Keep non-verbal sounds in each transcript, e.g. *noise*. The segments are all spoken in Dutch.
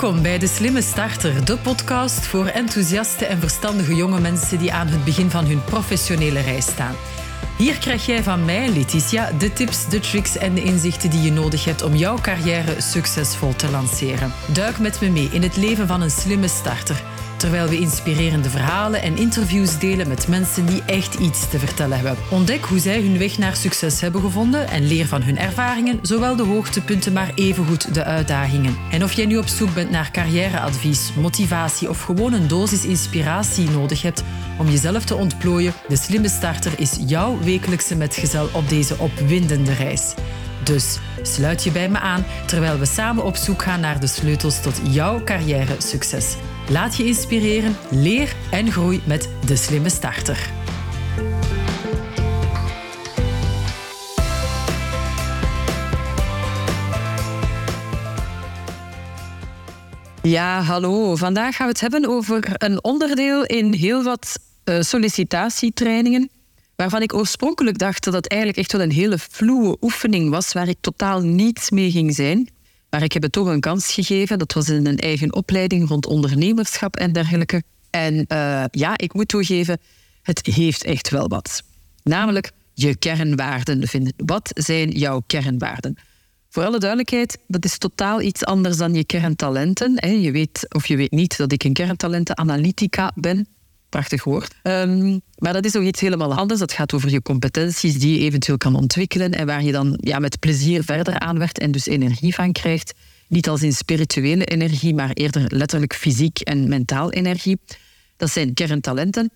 Welkom bij De Slimme Starter, de podcast voor enthousiaste en verstandige jonge mensen die aan het begin van hun professionele reis staan. Hier krijg jij van mij, Letitia, de tips, de tricks en de inzichten die je nodig hebt om jouw carrière succesvol te lanceren. Duik met me mee in het leven van een slimme starter terwijl we inspirerende verhalen en interviews delen met mensen die echt iets te vertellen hebben. Ontdek hoe zij hun weg naar succes hebben gevonden en leer van hun ervaringen, zowel de hoogtepunten maar evengoed de uitdagingen. En of jij nu op zoek bent naar carrièreadvies, motivatie of gewoon een dosis inspiratie nodig hebt om jezelf te ontplooien, de slimme starter is jouw wekelijkse metgezel op deze opwindende reis. Dus sluit je bij me aan terwijl we samen op zoek gaan naar de sleutels tot jouw carrière succes. Laat je inspireren, leer en groei met de slimme starter. Ja, hallo. Vandaag gaan we het hebben over een onderdeel in heel wat uh, sollicitatietrainingen waarvan ik oorspronkelijk dacht dat het eigenlijk echt wel een hele vloe oefening was, waar ik totaal niets mee ging zijn. Maar ik heb het toch een kans gegeven. Dat was in een eigen opleiding rond ondernemerschap en dergelijke. En uh, ja, ik moet toegeven, het heeft echt wel wat. Namelijk je kernwaarden vinden. Wat zijn jouw kernwaarden? Voor alle duidelijkheid, dat is totaal iets anders dan je kerntalenten. Je weet of je weet niet dat ik een kerntalentenanalytica ben. Prachtig woord. Um, maar dat is ook iets helemaal anders. Dat gaat over je competenties die je eventueel kan ontwikkelen en waar je dan ja, met plezier verder aan werkt en dus energie van krijgt. Niet als in spirituele energie, maar eerder letterlijk fysiek en mentaal energie. Dat zijn kerntalenten.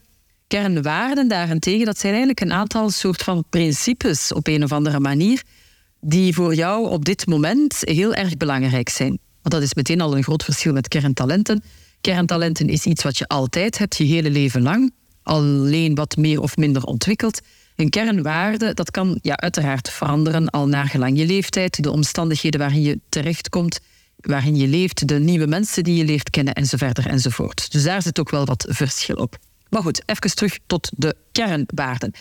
Kernwaarden daarentegen, dat zijn eigenlijk een aantal soort van principes op een of andere manier die voor jou op dit moment heel erg belangrijk zijn. Want dat is meteen al een groot verschil met kerntalenten. Kerntalenten is iets wat je altijd hebt, je hele leven lang. Alleen wat meer of minder ontwikkeld. Een kernwaarde, dat kan ja, uiteraard veranderen al naar gelang je leeftijd, de omstandigheden waarin je terechtkomt, waarin je leeft, de nieuwe mensen die je leert kennen enzovoort enzovoort. Dus daar zit ook wel wat verschil op. Maar goed, even terug tot de kernwaarden.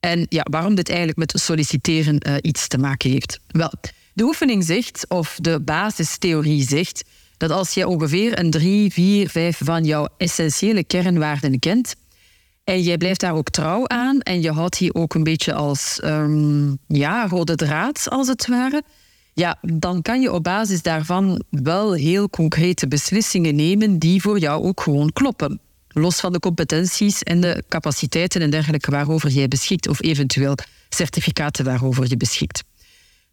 En ja, waarom dit eigenlijk met solliciteren uh, iets te maken heeft. Wel, de oefening zegt, of de basistheorie zegt, dat als je ongeveer een drie, vier, vijf van jouw essentiële kernwaarden kent, en jij blijft daar ook trouw aan en je houdt die ook een beetje als um, ja, rode draad, als het ware, ja, dan kan je op basis daarvan wel heel concrete beslissingen nemen die voor jou ook gewoon kloppen. Los van de competenties en de capaciteiten en dergelijke waarover jij beschikt, of eventueel certificaten waarover je beschikt.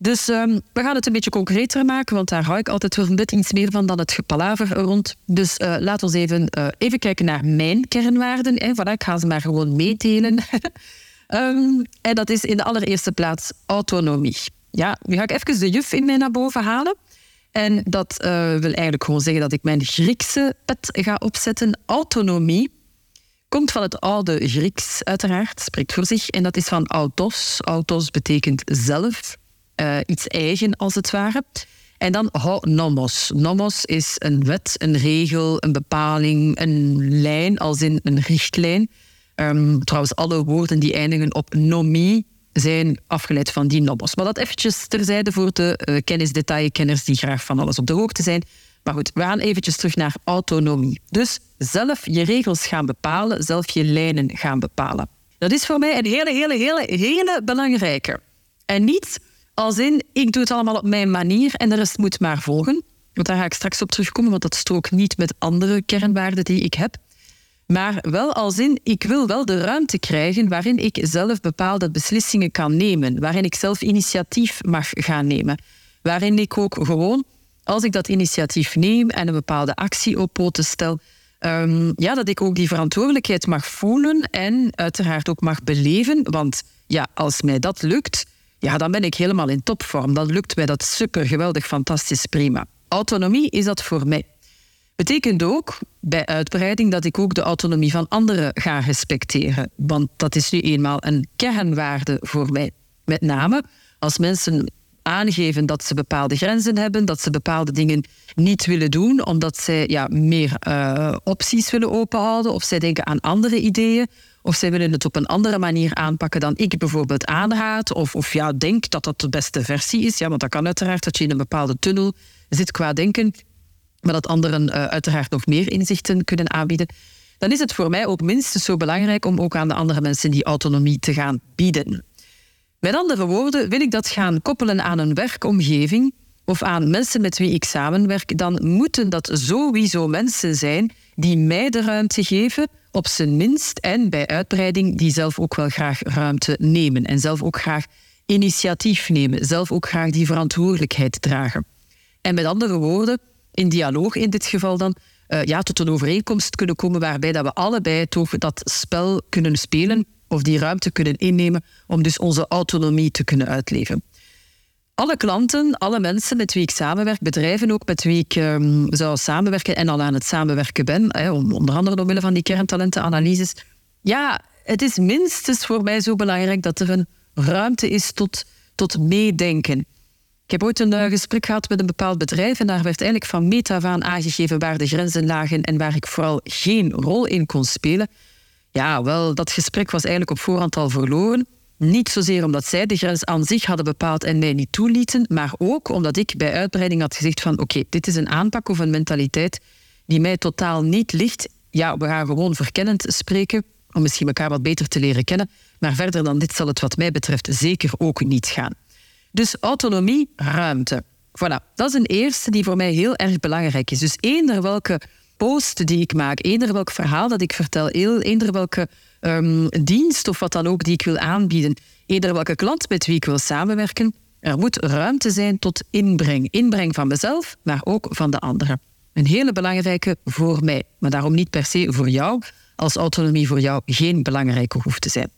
Dus um, we gaan het een beetje concreter maken, want daar hou ik altijd wel net iets meer van dan het gepalaver rond. Dus uh, laat ons even, uh, even kijken naar mijn kernwaarden. Hè. Voilà, ik ga ze maar gewoon meedelen. um, *laughs* en dat is in de allereerste plaats autonomie. Ja, nu ga ik even de juf in mij naar boven halen. En dat uh, wil eigenlijk gewoon zeggen dat ik mijn Griekse pet ga opzetten. Autonomie komt van het oude Grieks, uiteraard, spreekt voor zich. En dat is van autos. Autos betekent zelf uh, iets eigen als het ware. En dan ho nomos. Nomos is een wet, een regel, een bepaling, een lijn, als in een richtlijn. Um, trouwens, alle woorden die eindigen op nomie zijn afgeleid van die nomos. Maar dat eventjes terzijde voor de uh, kennisdetailkenners die graag van alles op de hoogte zijn. Maar goed, we gaan eventjes terug naar autonomie. Dus zelf je regels gaan bepalen, zelf je lijnen gaan bepalen. Dat is voor mij een hele, hele, hele, hele belangrijke. En niet als in, ik doe het allemaal op mijn manier en de rest moet maar volgen. Want daar ga ik straks op terugkomen, want dat strookt niet met andere kernwaarden die ik heb. Maar wel als in, ik wil wel de ruimte krijgen waarin ik zelf bepaalde beslissingen kan nemen. Waarin ik zelf initiatief mag gaan nemen. Waarin ik ook gewoon, als ik dat initiatief neem en een bepaalde actie op poten stel, um, ja, dat ik ook die verantwoordelijkheid mag voelen en uiteraard ook mag beleven. Want ja, als mij dat lukt, ja, dan ben ik helemaal in topvorm. Dan lukt mij dat super, geweldig, fantastisch, prima. Autonomie is dat voor mij. Betekent ook bij uitbreiding dat ik ook de autonomie van anderen ga respecteren. Want dat is nu eenmaal een kernwaarde voor mij. Met name als mensen aangeven dat ze bepaalde grenzen hebben, dat ze bepaalde dingen niet willen doen, omdat zij ja, meer uh, opties willen openhouden of zij denken aan andere ideeën of zij willen het op een andere manier aanpakken dan ik bijvoorbeeld aanraad. Of, of ja, denk dat dat de beste versie is. Ja, want dat kan uiteraard dat je in een bepaalde tunnel zit qua denken. maar dat anderen uh, uiteraard nog meer inzichten kunnen aanbieden, dan is het voor mij ook minstens zo belangrijk om ook aan de andere mensen die autonomie te gaan bieden. Met andere woorden, wil ik dat gaan koppelen aan een werkomgeving of aan mensen met wie ik samenwerk, dan moeten dat sowieso mensen zijn die mij de ruimte geven, op zijn minst, en bij uitbreiding die zelf ook wel graag ruimte nemen en zelf ook graag initiatief nemen, zelf ook graag die verantwoordelijkheid dragen. En met andere woorden, in dialoog in dit geval dan, uh, ja, tot een overeenkomst kunnen komen waarbij dat we allebei toch dat spel kunnen spelen of die ruimte kunnen innemen om dus onze autonomie te kunnen uitleven. Alle klanten, alle mensen met wie ik samenwerk, bedrijven ook met wie ik um, zou samenwerken en al aan het samenwerken ben, hè, onder andere omwille van die kerntalentenanalyses, ja, het is minstens voor mij zo belangrijk dat er een ruimte is tot, tot meedenken. Ik heb ooit een uh, gesprek gehad met een bepaald bedrijf en daar werd eigenlijk van meta aan aangegeven waar de grenzen lagen en waar ik vooral geen rol in kon spelen. Ja, wel, dat gesprek was eigenlijk op voorhand al verloren. Niet zozeer omdat zij de grens aan zich hadden bepaald en mij niet toelieten, maar ook omdat ik bij uitbreiding had gezegd van oké, dit is een aanpak of een mentaliteit die mij totaal niet ligt. Ja, we gaan gewoon verkennend spreken om misschien elkaar wat beter te leren kennen, maar verder dan dit zal het wat mij betreft zeker ook niet gaan. Dus autonomie, ruimte. Voilà, dat is een eerste die voor mij heel erg belangrijk is. Dus eender welke post die ik maak, eender welk verhaal dat ik vertel, eender welke um, dienst of wat dan ook die ik wil aanbieden, eender welke klant met wie ik wil samenwerken, er moet ruimte zijn tot inbreng. Inbreng van mezelf, maar ook van de anderen. Een hele belangrijke voor mij, maar daarom niet per se voor jou, als autonomie voor jou geen belangrijke hoeft te zijn.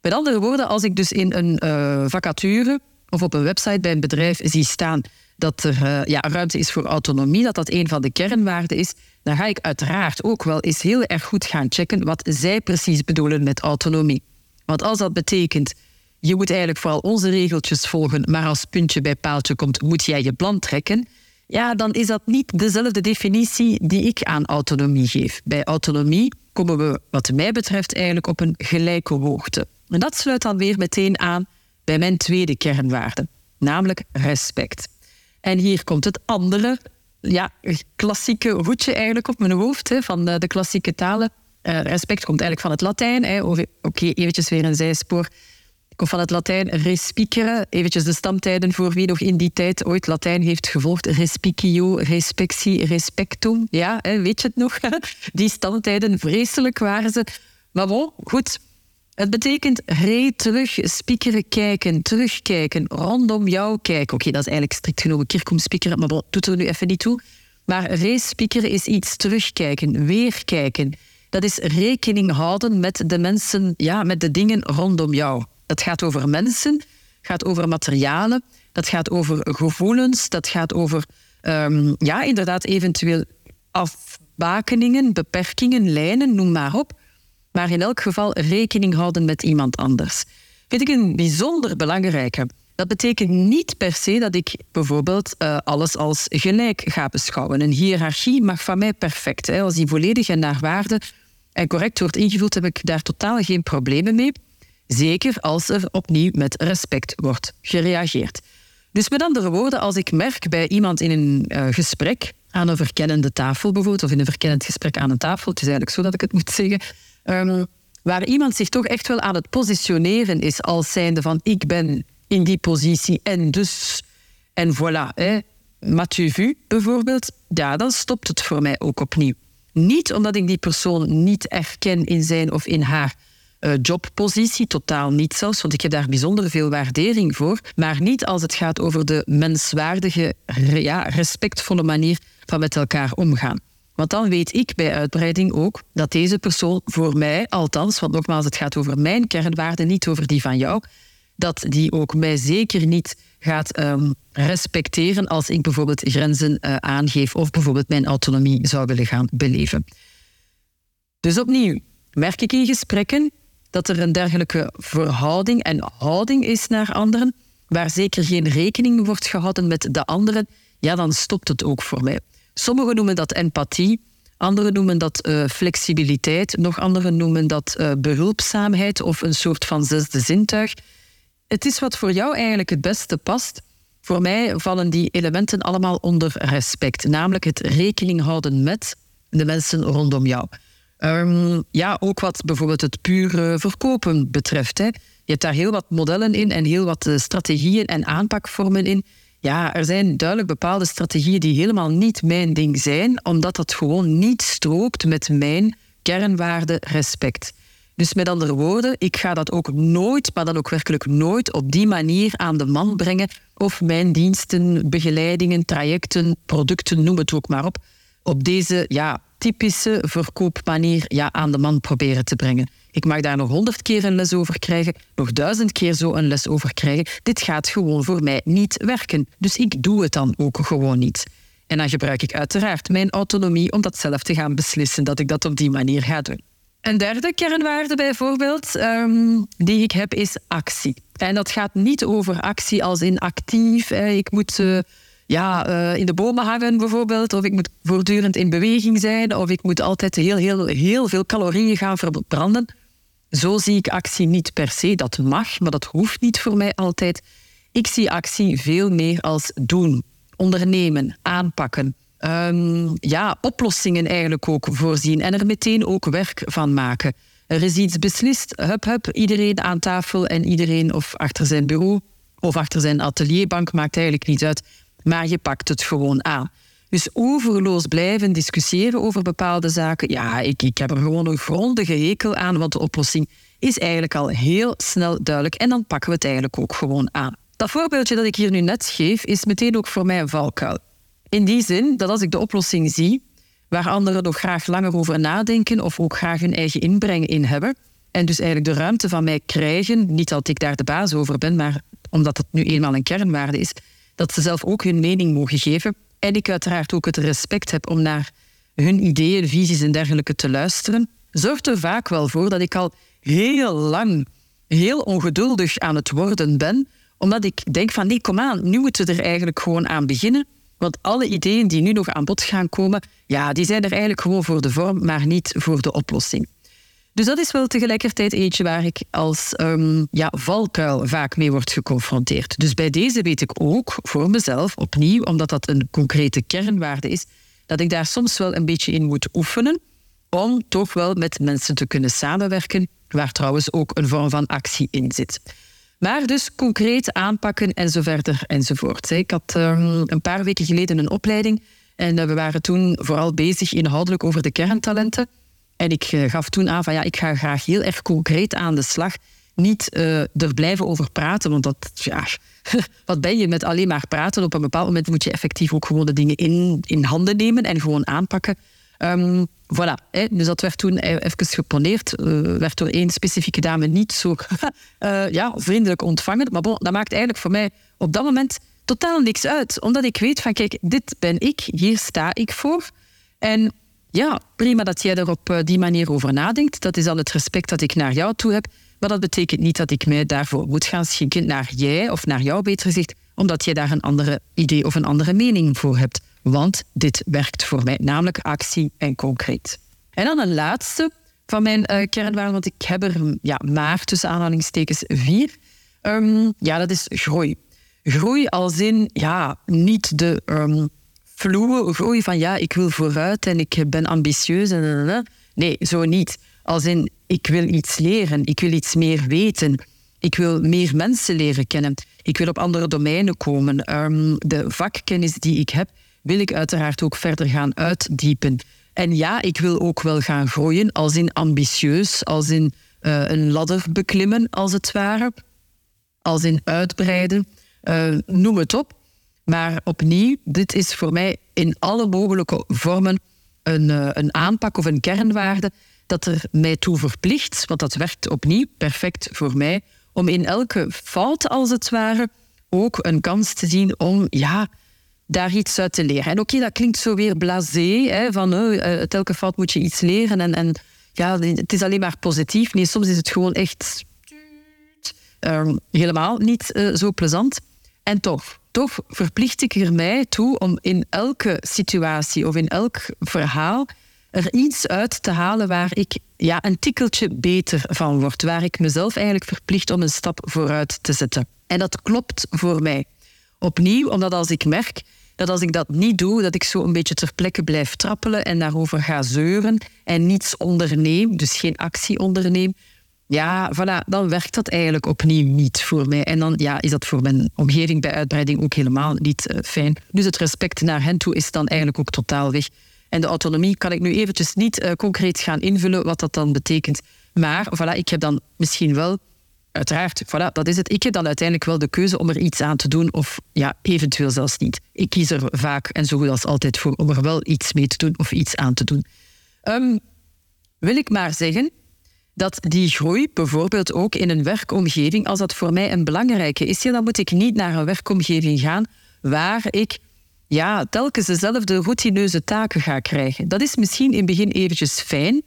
Met andere woorden, als ik dus in een uh, vacature of op een website bij een bedrijf zie staan dat er uh, ja, ruimte is voor autonomie, dat dat een van de kernwaarden is, dan ga ik uiteraard ook wel eens heel erg goed gaan checken wat zij precies bedoelen met autonomie. Want als dat betekent, je moet eigenlijk vooral onze regeltjes volgen, maar als puntje bij paaltje komt, moet jij je plan trekken, ja, dan is dat niet dezelfde definitie die ik aan autonomie geef. Bij autonomie komen we, wat mij betreft, eigenlijk op een gelijke hoogte. En dat sluit dan weer meteen aan bij mijn tweede kernwaarde, namelijk respect. En hier komt het andere ja, klassieke hoedje eigenlijk op mijn hoofd hè, van de, de klassieke talen. Uh, respect komt eigenlijk van het Latijn. Oké, eventjes weer een zijspoor. Komt van het Latijn respicere. Eventjes de stamtijden voor wie nog in die tijd ooit Latijn heeft gevolgd. Respicio, respectie, respectum. Ja, hè, weet je het nog? *laughs* Die stamtijden, vreselijk waren ze. Maar bon, goed. Het betekent re terug, spiekeren, kijken, terugkijken, rondom jou kijken. Oké, dat is eigenlijk strikt genomen kirkom spiekeren, maar dat doet er nu even niet toe. Maar re-spiekeren is iets terugkijken, weer kijken. Dat is rekening houden met de mensen, ja, met de dingen rondom jou. Dat gaat over mensen, gaat over materialen, dat gaat over gevoelens, dat gaat over, um, ja, inderdaad, eventueel afbakeningen, beperkingen, lijnen, noem maar op maar in elk geval rekening houden met iemand anders. Vind ik een bijzonder belangrijke. Dat betekent niet per se dat ik bijvoorbeeld uh, alles als gelijk ga beschouwen. Een hiërarchie mag van mij perfect. Hè. Als die volledig en naar waarde en correct wordt ingevuld, heb ik daar totaal geen problemen mee. Zeker als er opnieuw met respect wordt gereageerd. Dus met andere woorden, als ik merk bij iemand in een uh, gesprek aan een verkennende tafel bijvoorbeeld, of in een verkennend gesprek aan een tafel, het is eigenlijk zo dat ik het moet zeggen, Um, waar iemand zich toch echt wel aan het positioneren is als zijnde van ik ben in die positie en dus en voilà. Hè. Mathieu vu bijvoorbeeld, ja, dan stopt het voor mij ook opnieuw. Niet omdat ik die persoon niet erken in zijn of in haar uh, jobpositie, totaal niet zelfs, want ik heb daar bijzonder veel waardering voor, maar niet als het gaat over de menswaardige, ja, respectvolle manier van met elkaar omgaan. Want dan weet ik bij uitbreiding ook dat deze persoon voor mij, althans, want nogmaals, het gaat over mijn kernwaarden, niet over die van jou, dat die ook mij zeker niet gaat um, respecteren als ik bijvoorbeeld grenzen uh, aangeef of bijvoorbeeld mijn autonomie zou willen gaan beleven. Dus opnieuw, merk ik in gesprekken dat er een dergelijke verhouding en houding is naar anderen, waar zeker geen rekening wordt gehouden met de anderen, ja, dan stopt het ook voor mij. Sommigen noemen dat empathie, anderen noemen dat uh, flexibiliteit, nog anderen noemen dat uh, behulpzaamheid of een soort van zesde zintuig. Het is wat voor jou eigenlijk het beste past. Voor mij vallen die elementen allemaal onder respect, namelijk het rekening houden met de mensen rondom jou. Ehm, ja, ook wat bijvoorbeeld het pure verkopen betreft. Hè. Je hebt daar heel wat modellen in en heel wat eh, strategieën en aanpakvormen in. Ja, er zijn duidelijk bepaalde strategieën die helemaal niet mijn ding zijn, omdat dat gewoon niet strookt met mijn kernwaarde respect. Dus met andere woorden, ik ga dat ook nooit, maar dan ook werkelijk nooit op die manier aan de man brengen of mijn diensten, begeleidingen, trajecten, producten, noem het ook maar op, op deze ja, typische verkoopmanier ja, aan de man proberen te brengen. Ik mag daar nog honderd keer een les over krijgen, nog duizend keer zo een les over krijgen. Dit gaat gewoon voor mij niet werken. Dus ik doe het dan ook gewoon niet. En dan gebruik ik uiteraard mijn autonomie om dat zelf te gaan beslissen dat ik dat op die manier ga doen. Een derde kernwaarde bijvoorbeeld um, die ik heb is actie. En dat gaat niet over actie als in actief. Ik moet uh, ja, uh, in de bomen hangen bijvoorbeeld, of ik moet voortdurend in beweging zijn, of ik moet altijd heel, heel, heel veel calorieën gaan verbranden. Zo zie ik actie niet per se. Dat mag, maar dat hoeft niet voor mij altijd. Ik zie actie veel meer als doen, ondernemen, aanpakken. Um, ja, oplossingen eigenlijk ook voorzien en er meteen ook werk van maken. Er is iets beslist, hup hup, iedereen aan tafel en iedereen of achter zijn bureau of achter zijn atelierbank, maakt eigenlijk niet uit, maar je pakt het gewoon aan. Dus overloos blijven discussiëren over bepaalde zaken, ja, ik, ik heb er gewoon een grondige hekel aan, want de oplossing is eigenlijk al heel snel duidelijk en dan pakken we het eigenlijk ook gewoon aan. Dat voorbeeldje dat ik hier nu net geef, is meteen ook voor mij een valkuil. In die zin dat als ik de oplossing zie, waar anderen nog graag langer over nadenken of ook graag hun eigen inbreng in hebben, en dus eigenlijk de ruimte van mij krijgen, niet dat ik daar de baas over ben, maar omdat het nu eenmaal een kernwaarde is, dat ze zelf ook hun mening mogen geven. En ik uiteraard ook het respect heb om naar hun ideeën, visies en dergelijke te luisteren, zorgt er vaak wel voor dat ik al heel lang heel ongeduldig aan het worden ben, omdat ik denk van nee, kom aan, nu moeten we er eigenlijk gewoon aan beginnen. Want alle ideeën die nu nog aan bod gaan komen, ja, die zijn er eigenlijk gewoon voor de vorm, maar niet voor de oplossing. Dus dat is wel tegelijkertijd eentje waar ik als um, ja, valkuil vaak mee word geconfronteerd. Dus bij deze weet ik ook voor mezelf, opnieuw, omdat dat een concrete kernwaarde is, dat ik daar soms wel een beetje in moet oefenen om toch wel met mensen te kunnen samenwerken, waar trouwens ook een vorm van actie in zit. Maar dus concreet aanpakken en zo verder enzovoort. Ik had um, een paar weken geleden een opleiding en we waren toen vooral bezig inhoudelijk over de kerntalenten. En ik uh, gaf toen aan van ja, ik ga graag heel erg concreet aan de slag. Niet uh, er blijven over praten, want dat, ja, *laughs* wat ben je met alleen maar praten? Op een bepaald moment moet je effectief ook gewoon de dingen in, in handen nemen en gewoon aanpakken. Um, voilà, hè. dus dat werd toen e-, even geponeerd. Werd door één specifieke dame niet zo *laughs* ja, vriendelijk ontvangen. Maar bon, dat maakt eigenlijk voor mij op dat moment totaal niks uit. Omdat ik weet van, kijk, dit ben ik, hier sta ik voor. En ja, prima dat jij er op uh, die manier over nadenkt. Dat is al het respect dat ik naar jou toe heb. Maar dat betekent niet dat ik mij daarvoor moet gaan schikken naar jij of naar jou, beter gezegd, omdat jij daar een andere idee of een andere mening voor hebt. Want dit werkt voor mij, namelijk actie en concreet. En dan een laatste van mijn uh, kernwaarden, want ik heb er ja, maar tussen aanhalingstekens vier. Um, ja, dat is groei. Groei als in, ja, niet de um, vloe groei van ja, ik wil vooruit en ik ben ambitieus. En, nee, zo niet. Als in, ik wil iets leren, ik wil iets meer weten. Ik wil meer mensen leren kennen. Ik wil op andere domeinen komen. Um, de vakkennis die ik heb, wil ik uiteraard ook verder gaan uitdiepen. En ja, ik wil ook wel gaan groeien, als in ambitieus, als in uh, een ladder beklimmen, als het ware, als in uitbreiden, uh, noem het op. Maar opnieuw, dit is voor mij in alle mogelijke vormen een, uh, een aanpak of een kernwaarde dat er mij toe verplicht, want dat werkt opnieuw perfect voor mij, om in elke fout, als het ware, ook een kans te zien om ja, daar iets uit te leren. En oké, dat klinkt zo weer blasé, hè, van uh, elke fout moet je iets leren en, en ja, het is alleen maar positief. Nee, soms is het gewoon echt uh, helemaal niet zo plezant. En toch, toch verplicht ik er mij toe om in elke situatie of in elk verhaal er iets uit te halen waar ik ja, een tikkeltje beter van word. Waar ik mezelf eigenlijk verplicht om een stap vooruit te zetten. En dat klopt voor mij Opnieuw, omdat als ik merk dat als ik dat niet doe, dat ik zo een beetje ter plekke blijf trappelen en daarover ga zeuren en niets onderneem, dus geen actie onderneem, ja, voilà, dan werkt dat eigenlijk opnieuw niet voor mij. En dan ja, is dat voor mijn omgeving bij uitbreiding ook helemaal niet uh, fijn. Dus het respect naar hen toe is dan eigenlijk ook totaal weg. En de autonomie kan ik nu eventjes niet uh, concreet gaan invullen wat dat dan betekent. Maar voilà, ik heb dan misschien wel, uiteraard, voilà, dat is het. Ik heb dan uiteindelijk wel de keuze om er iets aan te doen of ja, eventueel zelfs niet. Ik kies er vaak en zo goed als altijd voor om er wel iets mee te doen of iets aan te doen. Um, wil ik maar zeggen dat die groei bijvoorbeeld ook in een werkomgeving, als dat voor mij een belangrijke is, dan moet ik niet naar een werkomgeving gaan waar ik ja, telkens dezelfde routineuze taken ga krijgen. Dat is misschien in het begin eventjes fijn,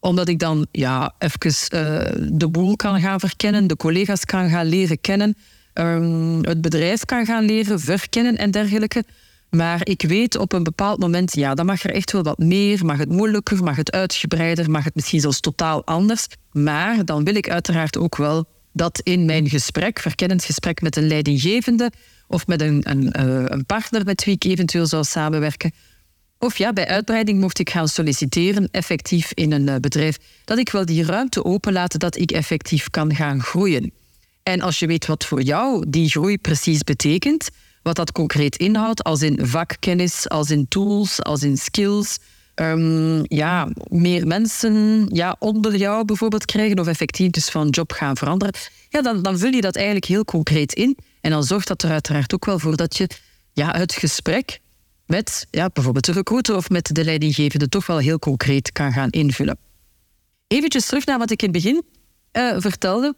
omdat ik dan ja, even uh, de boel kan gaan verkennen, de collega's kan gaan leren kennen, um, het bedrijf kan gaan leren verkennen en dergelijke. Maar ik weet op een bepaald moment, ja, dan mag er echt wel wat meer, mag het moeilijker, mag het uitgebreider, mag het misschien zelfs totaal anders. Maar dan wil ik uiteraard ook wel dat in mijn gesprek, verkennend gesprek met een leidinggevende of met een, een, eh, een partner met wie ik eventueel zou samenwerken, of ja, bij uitbreiding mocht ik gaan solliciteren, effectief in een eh, bedrijf, dat ik wel die ruimte openlaat dat ik effectief kan gaan groeien. En als je weet wat voor jou die groei precies betekent, wat dat concreet inhoudt, als in vakkennis, als in tools, als in skills. Um, ja, meer mensen ja, onder jou bijvoorbeeld krijgen of effectief dus van job gaan veranderen. Ja, dan, dan vul je dat eigenlijk heel concreet in. En dan zorgt dat er uiteraard ook wel voor dat je ja, het gesprek met ja, bijvoorbeeld de recruiter of met de leidinggevende toch wel heel concreet kan gaan invullen. Eventjes terug naar wat ik in het begin uh, vertelde.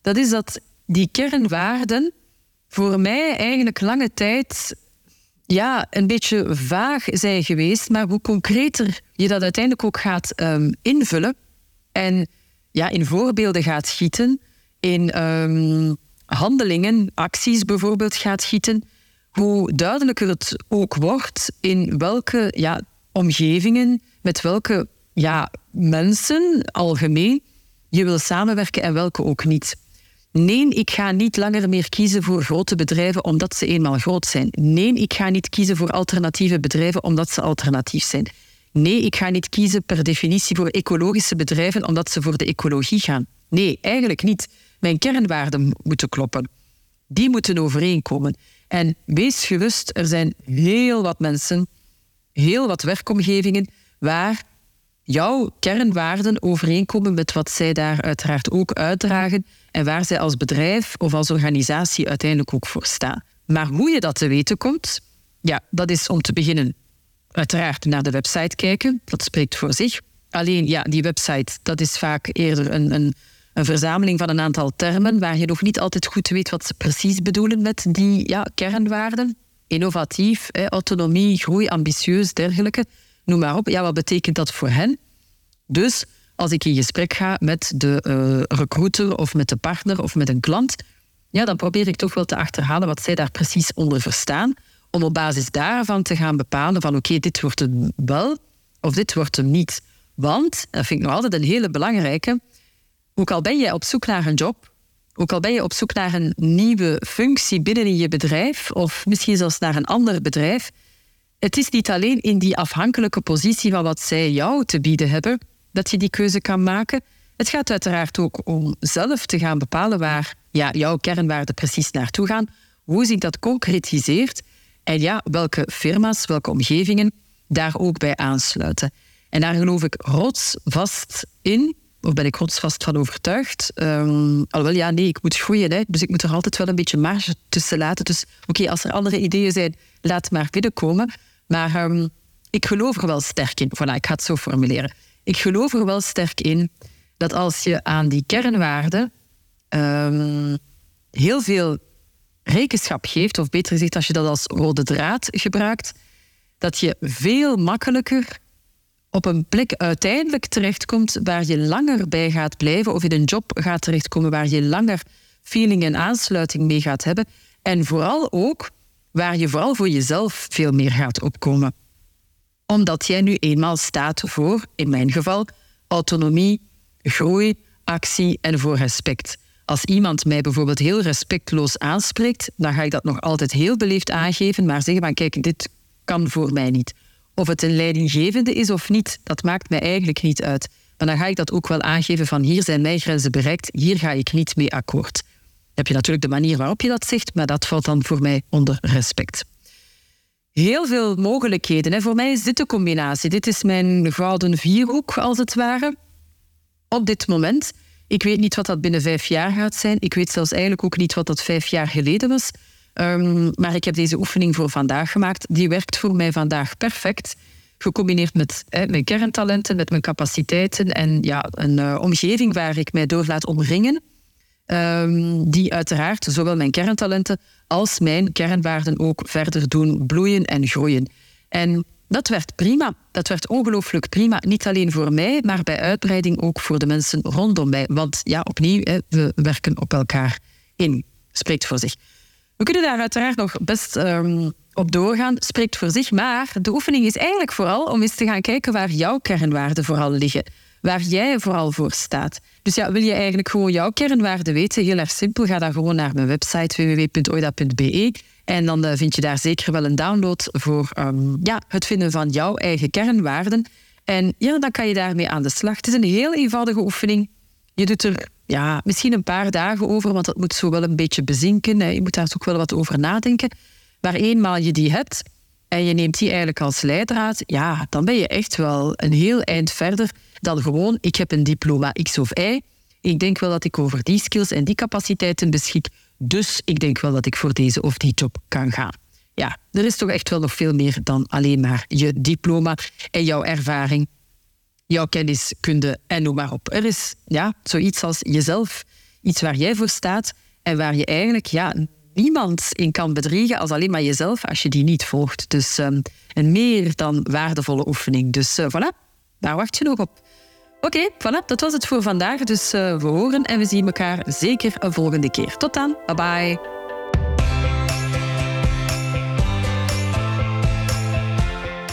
Dat is dat die kernwaarden voor mij eigenlijk lange tijd ja, een beetje vaag zijn geweest. Maar hoe concreter je dat uiteindelijk ook gaat um, invullen en ja, in voorbeelden gaat gieten, in um, handelingen, acties bijvoorbeeld gaat gieten, hoe duidelijker het ook wordt in welke ja, omgevingen, met welke ja, mensen algemeen je wil samenwerken en welke ook niet. Nee, ik ga niet langer meer kiezen voor grote bedrijven omdat ze eenmaal groot zijn. Nee, ik ga niet kiezen voor alternatieve bedrijven omdat ze alternatief zijn. Nee, ik ga niet kiezen per definitie voor ecologische bedrijven omdat ze voor de ecologie gaan. Nee, eigenlijk niet. Mijn kernwaarden moeten kloppen. Die moeten overeenkomen. En wees gerust, er zijn heel wat mensen, heel wat werkomgevingen waar jouw kernwaarden overeenkomen met wat zij daar uiteraard ook uitdragen en waar zij als bedrijf of als organisatie uiteindelijk ook voor staan. Maar hoe je dat te weten komt, ja, dat is om te beginnen uiteraard naar de website kijken. Dat spreekt voor zich. Alleen, ja, die website, dat is vaak eerder een, een, een verzameling van een aantal termen waar je nog niet altijd goed weet wat ze precies bedoelen met die ja, kernwaarden. Innovatief, autonomie, groei, ambitieus, dergelijke. Noem maar op. Ja, wat betekent dat voor hen? Dus als ik in gesprek ga met de uh, recruiter of met de partner of met een klant, ja, dan probeer ik toch wel te achterhalen wat zij daar precies onder verstaan, om op basis daarvan te gaan bepalen van oké, dit wordt hem wel of dit wordt hem niet. Want, dat vind ik nog altijd een hele belangrijke, ook al ben je op zoek naar een job, ook al ben je op zoek naar een nieuwe functie binnen je bedrijf of misschien zelfs naar een ander bedrijf, het is niet alleen in die afhankelijke positie van wat zij jou te bieden hebben, dat je die keuze kan maken. Het gaat uiteraard ook om zelf te gaan bepalen waar ja, jouw kernwaarden precies naartoe gaan, hoe zich dat concretiseert en ja, welke firma's, welke omgevingen daar ook bij aansluiten. En daar geloof ik rotsvast in, of ben ik rotsvast van overtuigd. Um, alhoewel, ja, nee, ik moet groeien, hè, dus ik moet er altijd wel een beetje marge tussen laten. Dus oké, als er andere ideeën zijn, laat maar binnenkomen. Maar um, ik geloof er wel sterk in. Voilà, ik ga het zo formuleren ik geloof er wel sterk in dat als je aan die kernwaarden um, heel veel rekenschap geeft, of beter gezegd, als je dat als rode draad gebruikt, dat je veel makkelijker op een plek uiteindelijk terechtkomt waar je langer bij gaat blijven, of in een job gaat terechtkomen waar je langer feeling en aansluiting mee gaat hebben. En vooral ook waar je vooral voor jezelf veel meer gaat opkomen omdat jij nu eenmaal staat voor, in mijn geval, autonomie, groei, actie en voor respect. als iemand mij bijvoorbeeld heel respectloos aanspreekt, dan ga ik dat nog altijd heel beleefd aangeven, maar zeggen van kijk, dit kan voor mij niet. Of het een leidinggevende is of niet, dat maakt mij eigenlijk niet uit. Maar dan ga ik dat ook wel aangeven van hier zijn mijn grenzen bereikt, hier ga ik niet mee akkoord. Heb je natuurlijk de manier waarop je dat zegt, maar dat valt dan voor mij onder respect. Heel veel mogelijkheden. Hè. Voor mij is dit de combinatie. Dit is mijn gouden vierhoek, als het ware. Op dit moment. Ik weet niet wat dat binnen vijf jaar gaat zijn. Ik weet zelfs eigenlijk ook niet wat dat vijf jaar geleden was. Um, maar ik heb deze oefening voor vandaag gemaakt. Die werkt voor mij vandaag perfect. Gecombineerd met mijn kerntalenten, met mijn capaciteiten en ja, een uh, omgeving waar ik mij door laat omringen. Um, die uiteraard zowel mijn kerntalenten als mijn kernwaarden ook verder doen bloeien en groeien. En dat werd prima. Dat werd ongelooflijk prima. Niet alleen voor mij, maar bij uitbreiding ook voor de mensen rondom mij. Want ja, opnieuw, we werken op elkaar in. Spreekt voor zich. We kunnen daar uiteraard nog best um, op doorgaan, spreekt voor zich. Maar de oefening is eigenlijk vooral om eens te gaan kijken waar jouw kernwaarden vooral liggen. Waar jij vooral voor staat. Dus ja, wil je eigenlijk gewoon jouw kernwaarden weten? Heel erg simpel. Ga dan gewoon naar mijn website www.oida.be. En dan uh, vind je daar zeker wel een download voor um, ja, het vinden van jouw eigen kernwaarden. En ja, dan kan je daarmee aan de slag. Het is een heel eenvoudige oefening. Je doet er ja, misschien een paar dagen over, want dat moet zo wel een beetje bezinken. Je moet daar ook wel wat over nadenken. Maar eenmaal je die hebt en je neemt die eigenlijk als leidraad, ja, dan ben je echt wel een heel eind verder dan gewoon ik heb een diploma X of Y. Ik denk wel dat ik over die skills en die capaciteiten beschik. Dus ik denk wel dat ik voor deze of die job kan gaan. Ja, er is toch echt wel nog veel meer dan alleen maar je diploma en jouw ervaring jouw kenniskunde en noem maar op. Er is ja, zoiets als jezelf, iets waar jij voor staat en waar je eigenlijk ja, niemand in kan bedriegen als alleen maar jezelf als je die niet volgt. Dus um, een meer dan waardevolle oefening. Dus uh, voilà, daar wacht je nog op. Oké, voilà, dat was het voor vandaag. Dus uh, we horen en we zien elkaar zeker een volgende keer. Tot dan, bye bye.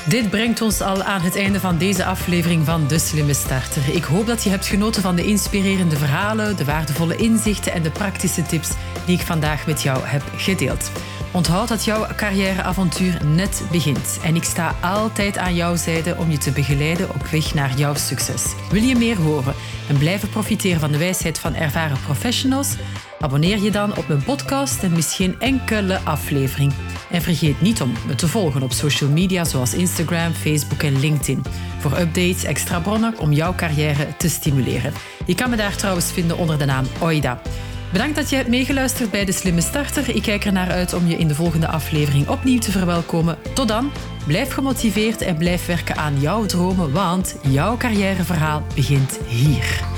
Dit brengt ons al aan het einde van deze aflevering van De Slimme Starter. Ik hoop dat je hebt genoten van de inspirerende verhalen, de waardevolle inzichten en de praktische tips die ik vandaag met jou heb gedeeld. Onthoud dat jouw carrièreavontuur net begint en ik sta altijd aan jouw zijde om je te begeleiden op weg naar jouw succes. Wil je meer horen en blijven profiteren van de wijsheid van ervaren professionals? Abonneer je dan op mijn podcast en mis geen enkele aflevering. En vergeet niet om me te volgen op social media zoals Instagram, Facebook en LinkedIn. Voor updates, extra bronnen om jouw carrière te stimuleren. Je kan me daar trouwens vinden onder de naam Oida. Bedankt dat je hebt meegeluisterd bij De Slimme Starter. Ik kijk er naar uit om je in de volgende aflevering opnieuw te verwelkomen. Tot dan, blijf gemotiveerd en blijf werken aan jouw dromen, want jouw carrièreverhaal begint hier.